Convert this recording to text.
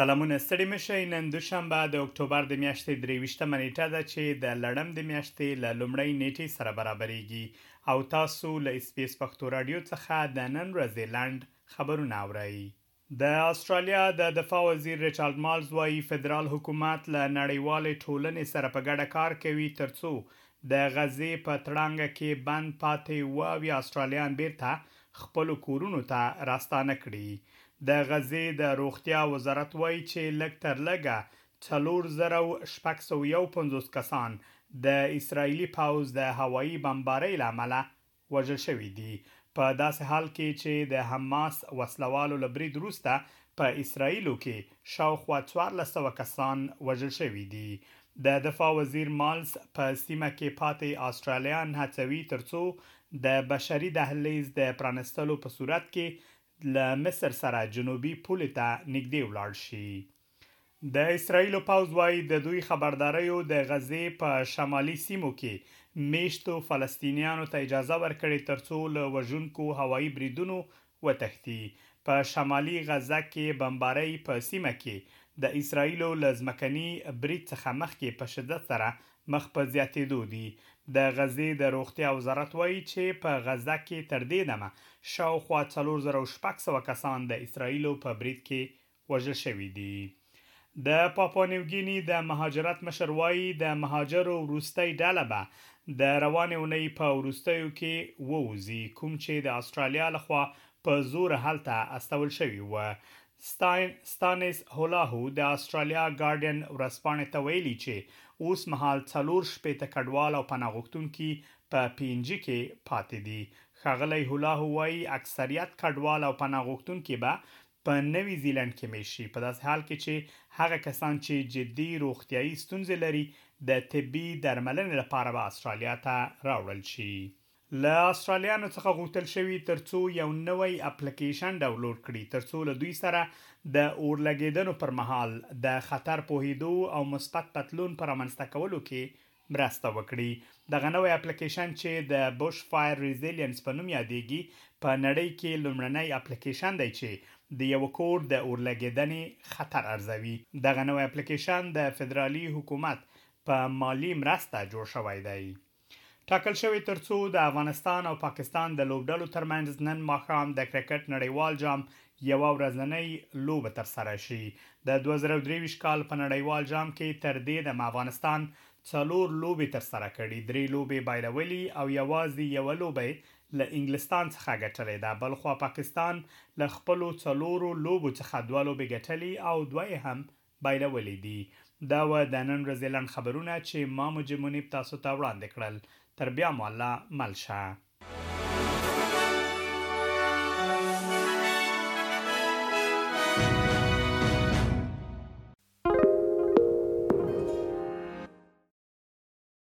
سلامونه ستړي مه شئ نن دوشنبه د اکتوبر د میاشتې درې ویشتمه نیټه ده چې د لړم د میاشتې له لومړۍ نیټې سره برابریږي او تاسو له اسبیس پښتو راډیو څخه د نن ورځې لنډ خبرونه اورئ. د اسټرالیا د دفاع وزیر ریچارډ مارز وايي، فدرال حکومت له نړیوالې ټولنې سره په ګډه کار کوي ترڅو د غزې په تړانګه کې بند پاتې اووه اویا اسټرالیان بېرته خپلو کورونو ته راستانه کړي. د غزې د روغتیا وزارت وايي چې لږ تر لږه څلور زره او شپږ سوه یو پنځوس کسان د اسراییلي پوځ د هوایي بمبارۍ له امله وژل شوي دي، په داسې حال کې چې د حماس وسله والو له برید وروسته په اسراییلو کې شاوخوا څوارلس سوه کسان وژل شوي دي. د دفاع وزیر مالز په سیمه کې پاتې اسټرالیان هڅوي ترڅو د بشري دهلیز د پرانستلو په صورت کې له مصر سره جنوبي پولې ته نږدې ولاړ شي. د اسراییلو پوځ وايي، د دوی خبرداریو د غزې په شمالي سیمو کې مېشتو فلسطینیانو ته اجازه ورکړې ترڅو له وژونکو هوایي بریدونو وتښتي. په شمالي غزه کې بمبارۍ په سیمه کې د اسراییلو له ځمکني برید څخه مخکې په شدت سره مخ په زیاتېدو دي. د غزې د روغتیا وزارت وايي چې په غزه کې تر دې دمه شاوخوا څلور زره او شپږ سوه کسان د اسراییلو په برید کې وژل شوي دي. د پاپوانیوګیني د مهاجرت مشر وايي، د مهاجرو وروستۍ ډله به د روانې اونۍ په وروستیو کې ووځي، کوم چې د اسټرالیا له خوا په زوره هلته استول شوي و. ستاین ستانیس هولاهو د اسټرالیا ګارډین ورځپاڼې ته ویلي، چې اوس مهال څلور شپېته کډوال او پناه غوښتونکي په پي این جي کې پاتې دي. ښاغلی هولاهو وايي، اکثریت کډوال او پناه غوښتونکي به په نوي زیلنډ کې مېشت شي، په داسې حال کې چې هغه کسان چې جدي روغتیايي ستونزې لري د طبي درملنې لپاره به اسټرالیا ته راوړل شي. له اسټرالیانو څخه غوښتل شوي ترڅو یو نوی اپلکېشن ډاونلوډ کړي ترڅو له دوی سره د اورلګېدنو پر مهال د خطر پوهېدو او مثبت پتلون په رامنځته کولو کې مرسته وکړي. دغه نوی اپلکېشن چې د Bush Fire Resilience په نوم یادېږي، په نړۍ کې لومړنی اپلکېشن دی چې د یوه کور د اورلګېدنې خطر ارزوي. دغه نوی اپلکېشن د فدرالي حکومت په مالي مرسته جوړ شوی دی. ټاکل شوې ترڅو د افغانستان او پاکستان د لوبډلو ترمنځ نن ماښام د کرکټ نړیوال جام یوه ورځنۍ لوبه ترسره شي. د دوه زره او درې ویشت کال په نړیوال جام کې تر دې دمه افغانستان څلور لوبې ترسره کړي، درې لوبې بایلولي او یوازې یوه لوبه یې له انګلستان څخه ګټلې ده، بلخوا پاکستان له خپلو څلورو لوبو څخه دوه لوبې ګټلي او دوه یې هم بایلولي دي دا وه د نن ورځې لنډ خبرونه چې ما مجب منیب تاسو ته وړاندې کړل تر بیا مو الله مل شه.